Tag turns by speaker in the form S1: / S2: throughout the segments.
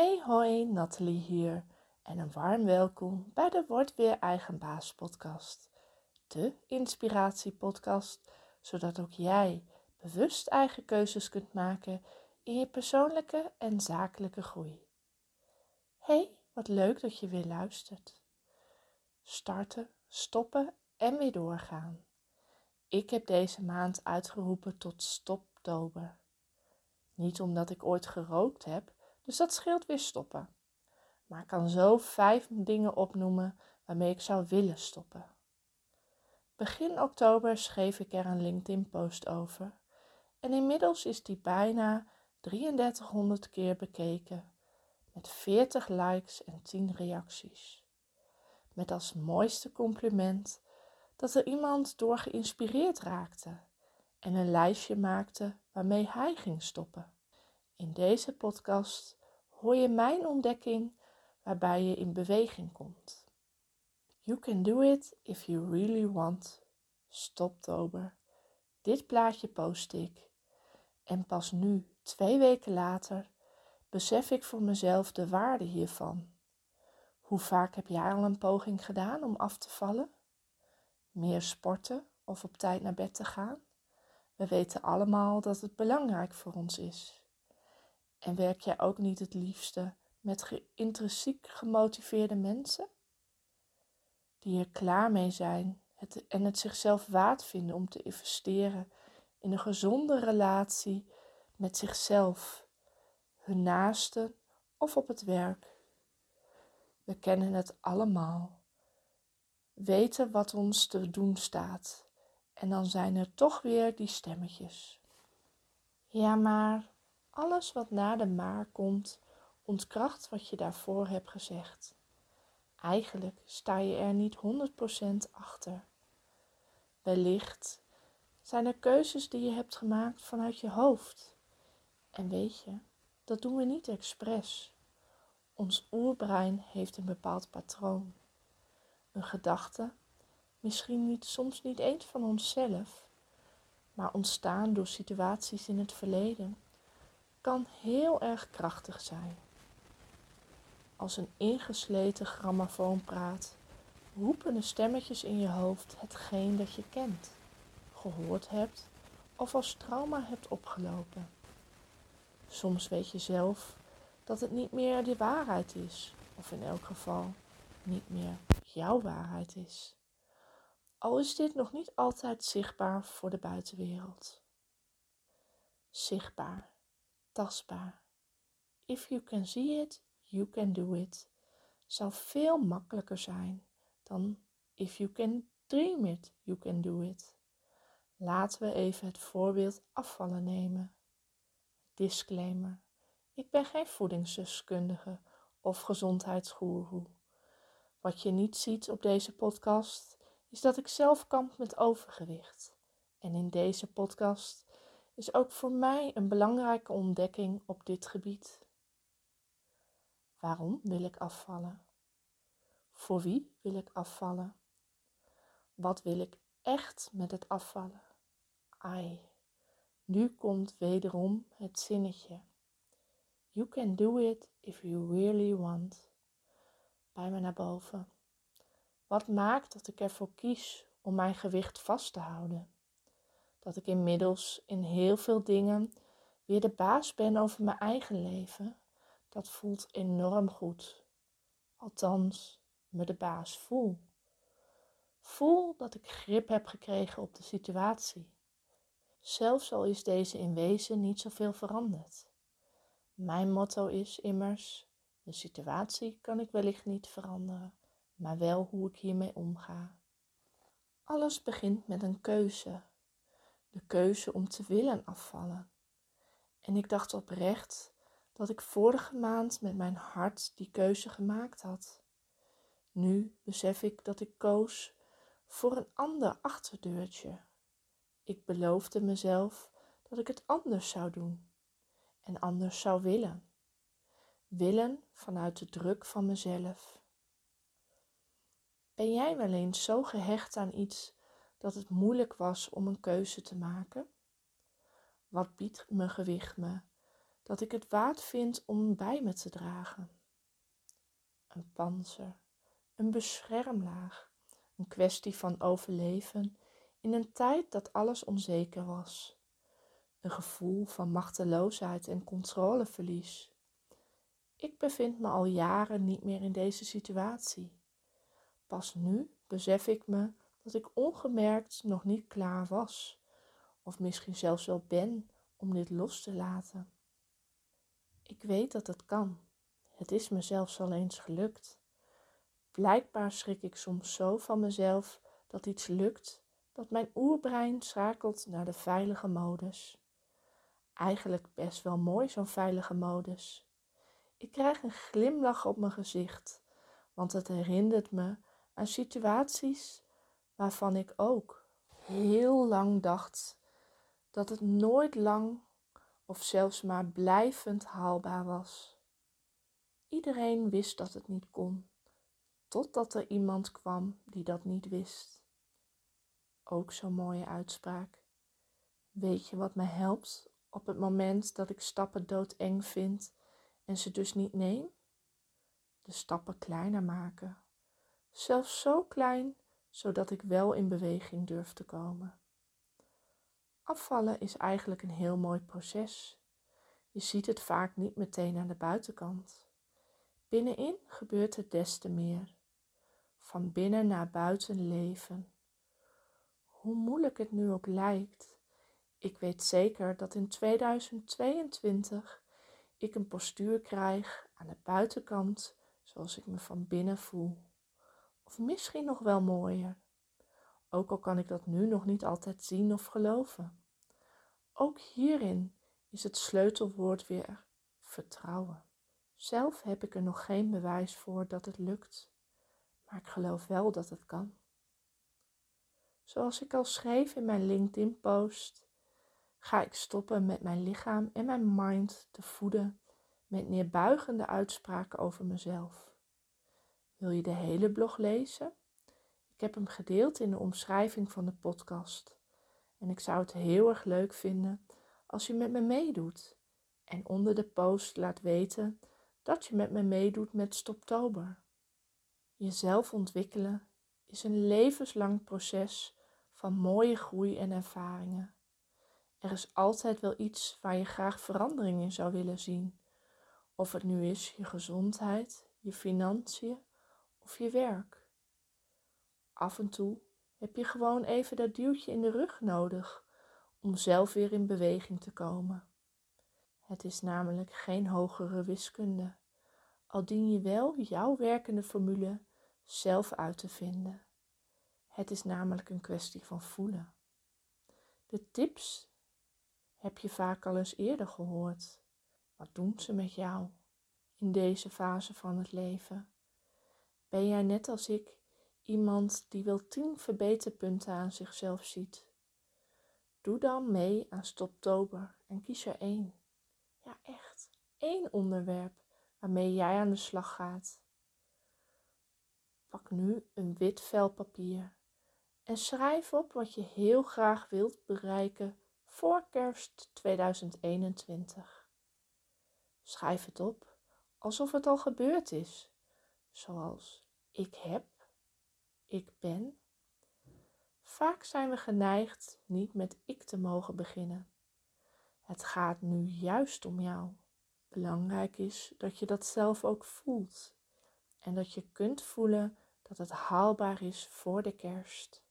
S1: Hey hoi, Nathalie hier en een warm welkom bij de Word Weer Eigen Baas podcast. De inspiratiepodcast, zodat ook jij bewust eigen keuzes kunt maken in je persoonlijke en zakelijke groei. Hey, wat leuk dat je weer luistert. Starten, stoppen en weer doorgaan. Ik heb deze maand uitgeroepen tot Stoptober. Niet omdat ik ooit gerookt heb, dus dat scheelt weer stoppen. Maar ik kan zo vijf dingen opnoemen waarmee ik zou willen stoppen. Begin oktober schreef ik er een LinkedIn-post over en inmiddels is die bijna 3300 keer bekeken met 40 likes en 10 reacties. Met als mooiste compliment dat er iemand door geïnspireerd raakte en een lijstje maakte waarmee hij ging stoppen. In deze podcast hoor je mijn ontdekking waarbij je in beweging komt. You can do it if you really want. Stoptober. Dit plaatje post ik. En pas nu, twee weken later, besef ik voor mezelf de waarde hiervan. Hoe vaak heb jij al een poging gedaan om af te vallen? Meer sporten of op tijd naar bed te gaan? We weten allemaal dat het belangrijk voor ons is. En werk jij ook niet het liefste met intrinsiek gemotiveerde mensen? Die er klaar mee zijn het, en het zichzelf waard vinden om te investeren in een gezonde relatie met zichzelf, hun naasten of op het werk. We kennen het allemaal. Weten wat ons te doen staat. En dan zijn er toch weer die stemmetjes. Ja, maar alles wat na de maar komt, ontkracht wat je daarvoor hebt gezegd. Eigenlijk sta je er niet 100% achter. Wellicht zijn er keuzes die je hebt gemaakt vanuit je hoofd. En weet je, dat doen we niet expres. Ons oerbrein heeft een bepaald patroon. Een gedachte, misschien niet, soms niet eens van onszelf, maar ontstaan door situaties in het verleden, kan heel erg krachtig zijn. Als een ingesleten grammofoon praat, roepen de stemmetjes in je hoofd hetgeen dat je kent, gehoord hebt of als trauma hebt opgelopen. Soms weet je zelf dat het niet meer de waarheid is, of in elk geval niet meer jouw waarheid is. Al is dit nog niet altijd zichtbaar voor de buitenwereld. Zichtbaar, tastbaar. If you can see it, you can do it. Zou veel makkelijker zijn dan if you can dream it, you can do it. Laten we even het voorbeeld afvallen nemen. Disclaimer. Ik ben geen voedingsdeskundige of gezondheidsgoeroe. Wat je niet ziet op deze podcast is dat ik zelf kamp met overgewicht. En in deze podcast is ook voor mij een belangrijke ontdekking op dit gebied. Waarom wil ik afvallen? Voor wie wil ik afvallen? Wat wil ik echt met het afvallen? Ai, nu komt wederom het zinnetje. You can do it if you really want. Bij me naar boven. Wat maakt dat ik ervoor kies om mijn gewicht vast te houden? Dat ik inmiddels in heel veel dingen weer de baas ben over mijn eigen leven, dat voelt enorm goed. Althans, me de baas voel. Voel dat ik grip heb gekregen op de situatie. Zelfs al is deze in wezen niet zoveel veranderd. Mijn motto is immers: de situatie kan ik wellicht niet veranderen, maar wel hoe ik hiermee omga. Alles begint met een keuze. De keuze om te willen afvallen. En ik dacht oprecht dat ik vorige maand met mijn hart die keuze gemaakt had. Nu besef ik dat ik koos voor een ander achterdeurtje. Ik beloofde mezelf dat ik het anders zou doen en anders zou willen. Willen vanuit de druk van mezelf. Ben jij wel eens zo gehecht aan iets dat het moeilijk was om een keuze te maken? Wat biedt mijn gewicht me dat ik het waard vind om bij me te dragen. Een panzer, een beschermlaag, een kwestie van overleven in een tijd dat alles onzeker was. Een gevoel van machteloosheid en controleverlies. Ik bevind me al jaren niet meer in deze situatie. Pas nu besef ik me dat ik ongemerkt nog niet klaar was, of misschien zelfs wel ben om dit los te laten. Ik weet dat het kan. Het is me zelfs al eens gelukt. Blijkbaar schrik ik soms zo van mezelf dat iets lukt, dat mijn oerbrein schakelt naar de veilige modus. Eigenlijk best wel mooi zo'n veilige modus. Ik krijg een glimlach op mijn gezicht, want het herinnert me aan situaties waarvan ik ook heel lang dacht dat het nooit lang of zelfs maar blijvend haalbaar was. Iedereen wist dat het niet kon, totdat er iemand kwam die dat niet wist. Ook zo'n mooie uitspraak. Weet je wat me helpt op het moment dat ik stappen doodeng vind en ze dus niet neem? De stappen kleiner maken. Zelfs zo klein, zodat ik wel in beweging durf te komen. Afvallen is eigenlijk een heel mooi proces. Je ziet het vaak niet meteen aan de buitenkant. Binnenin gebeurt het des te meer. Van binnen naar buiten leven. Hoe moeilijk het nu ook lijkt, ik weet zeker dat in 2022 ik een postuur krijg aan de buitenkant zoals ik me van binnen voel. Of misschien nog wel mooier. Ook al kan ik dat nu nog niet altijd zien of geloven. Ook hierin is het sleutelwoord weer vertrouwen. Zelf heb ik er nog geen bewijs voor dat het lukt, maar ik geloof wel dat het kan. Zoals ik al schreef in mijn LinkedIn-post, ga ik stoppen met mijn lichaam en mijn mind te voeden met neerbuigende uitspraken over mezelf. Wil je de hele blog lezen? Ik heb hem gedeeld in de omschrijving van de podcast. En ik zou het heel erg leuk vinden als je met me meedoet en onder de post laat weten dat je met me meedoet met Stoptober. Jezelf ontwikkelen is een levenslang proces van mooie groei en ervaringen. Er is altijd wel iets waar je graag verandering in zou willen zien. Of het nu is je gezondheid, je financiën of je werk. Af en toe heb je gewoon even dat duwtje in de rug nodig om zelf weer in beweging te komen. Het is namelijk geen hogere wiskunde, al dien je wel jouw werkende formule zelf uit te vinden. Het is namelijk een kwestie van voelen. De tips heb je vaak al eens eerder gehoord. Wat doen ze met jou in deze fase van het leven? Ben jij net als ik iemand die wel tien verbeterpunten aan zichzelf ziet? Doe dan mee aan Stoptober en kies er één. Ja, echt. één onderwerp waarmee jij aan de slag gaat. Pak nu een wit vel papier en schrijf op wat je heel graag wilt bereiken voor kerst 2021. Schrijf het op alsof het al gebeurd is, zoals ik heb, ik ben. Vaak zijn we geneigd niet met ik te mogen beginnen. Het gaat nu juist om jou. Belangrijk is dat je dat zelf ook voelt en dat je kunt voelen dat het haalbaar is voor de kerst.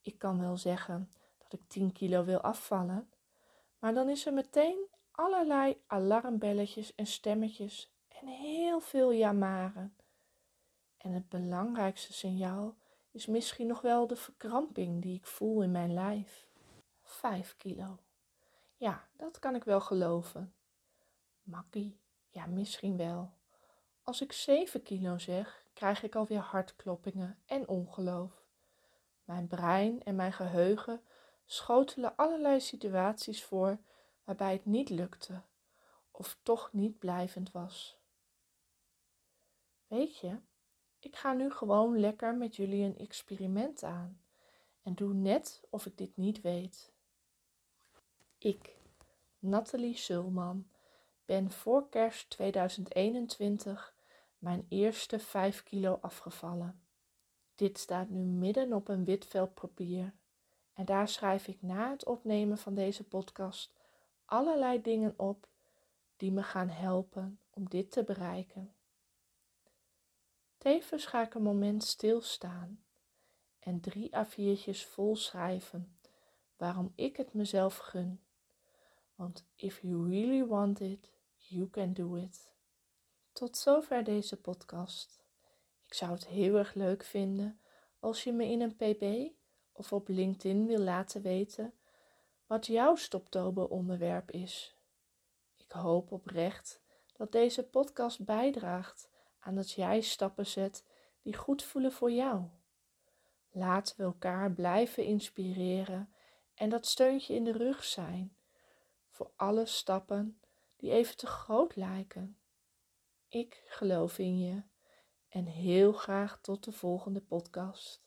S1: Ik kan wel zeggen dat ik 10 kilo wil afvallen, maar dan is er meteen allerlei alarmbelletjes en stemmetjes en heel veel jamaren. En het belangrijkste signaal is misschien nog wel de verkramping die ik voel in mijn lijf. 5 kilo. Ja, dat kan ik wel geloven. Makkie, ja, misschien wel. Als ik 7 kilo zeg, krijg ik alweer hartkloppingen en ongeloof. Mijn brein en mijn geheugen schotelen allerlei situaties voor waarbij het niet lukte of toch niet blijvend was. Weet je, ik ga nu gewoon lekker met jullie een experiment aan en doe net of ik dit niet weet. Ik, Nathalie Sulman, ben voor kerst 2021 mijn eerste 5 kilo afgevallen. Dit staat nu midden op een wit vel papier en daar schrijf ik na het opnemen van deze podcast allerlei dingen op die me gaan helpen om dit te bereiken. Tevens ga ik een moment stilstaan en drie A4'tjes vol schrijven waarom ik het mezelf gun. Want if you really want it, you can do it. Tot zover deze podcast. Ik zou het heel erg leuk vinden als je me in een pb of op LinkedIn wil laten weten wat jouw stoptober onderwerp is. Ik hoop oprecht dat deze podcast bijdraagt aan dat jij stappen zet die goed voelen voor jou. Laten we elkaar blijven inspireren en dat steuntje in de rug zijn voor alle stappen die even te groot lijken. Ik geloof in je en heel graag tot de volgende podcast.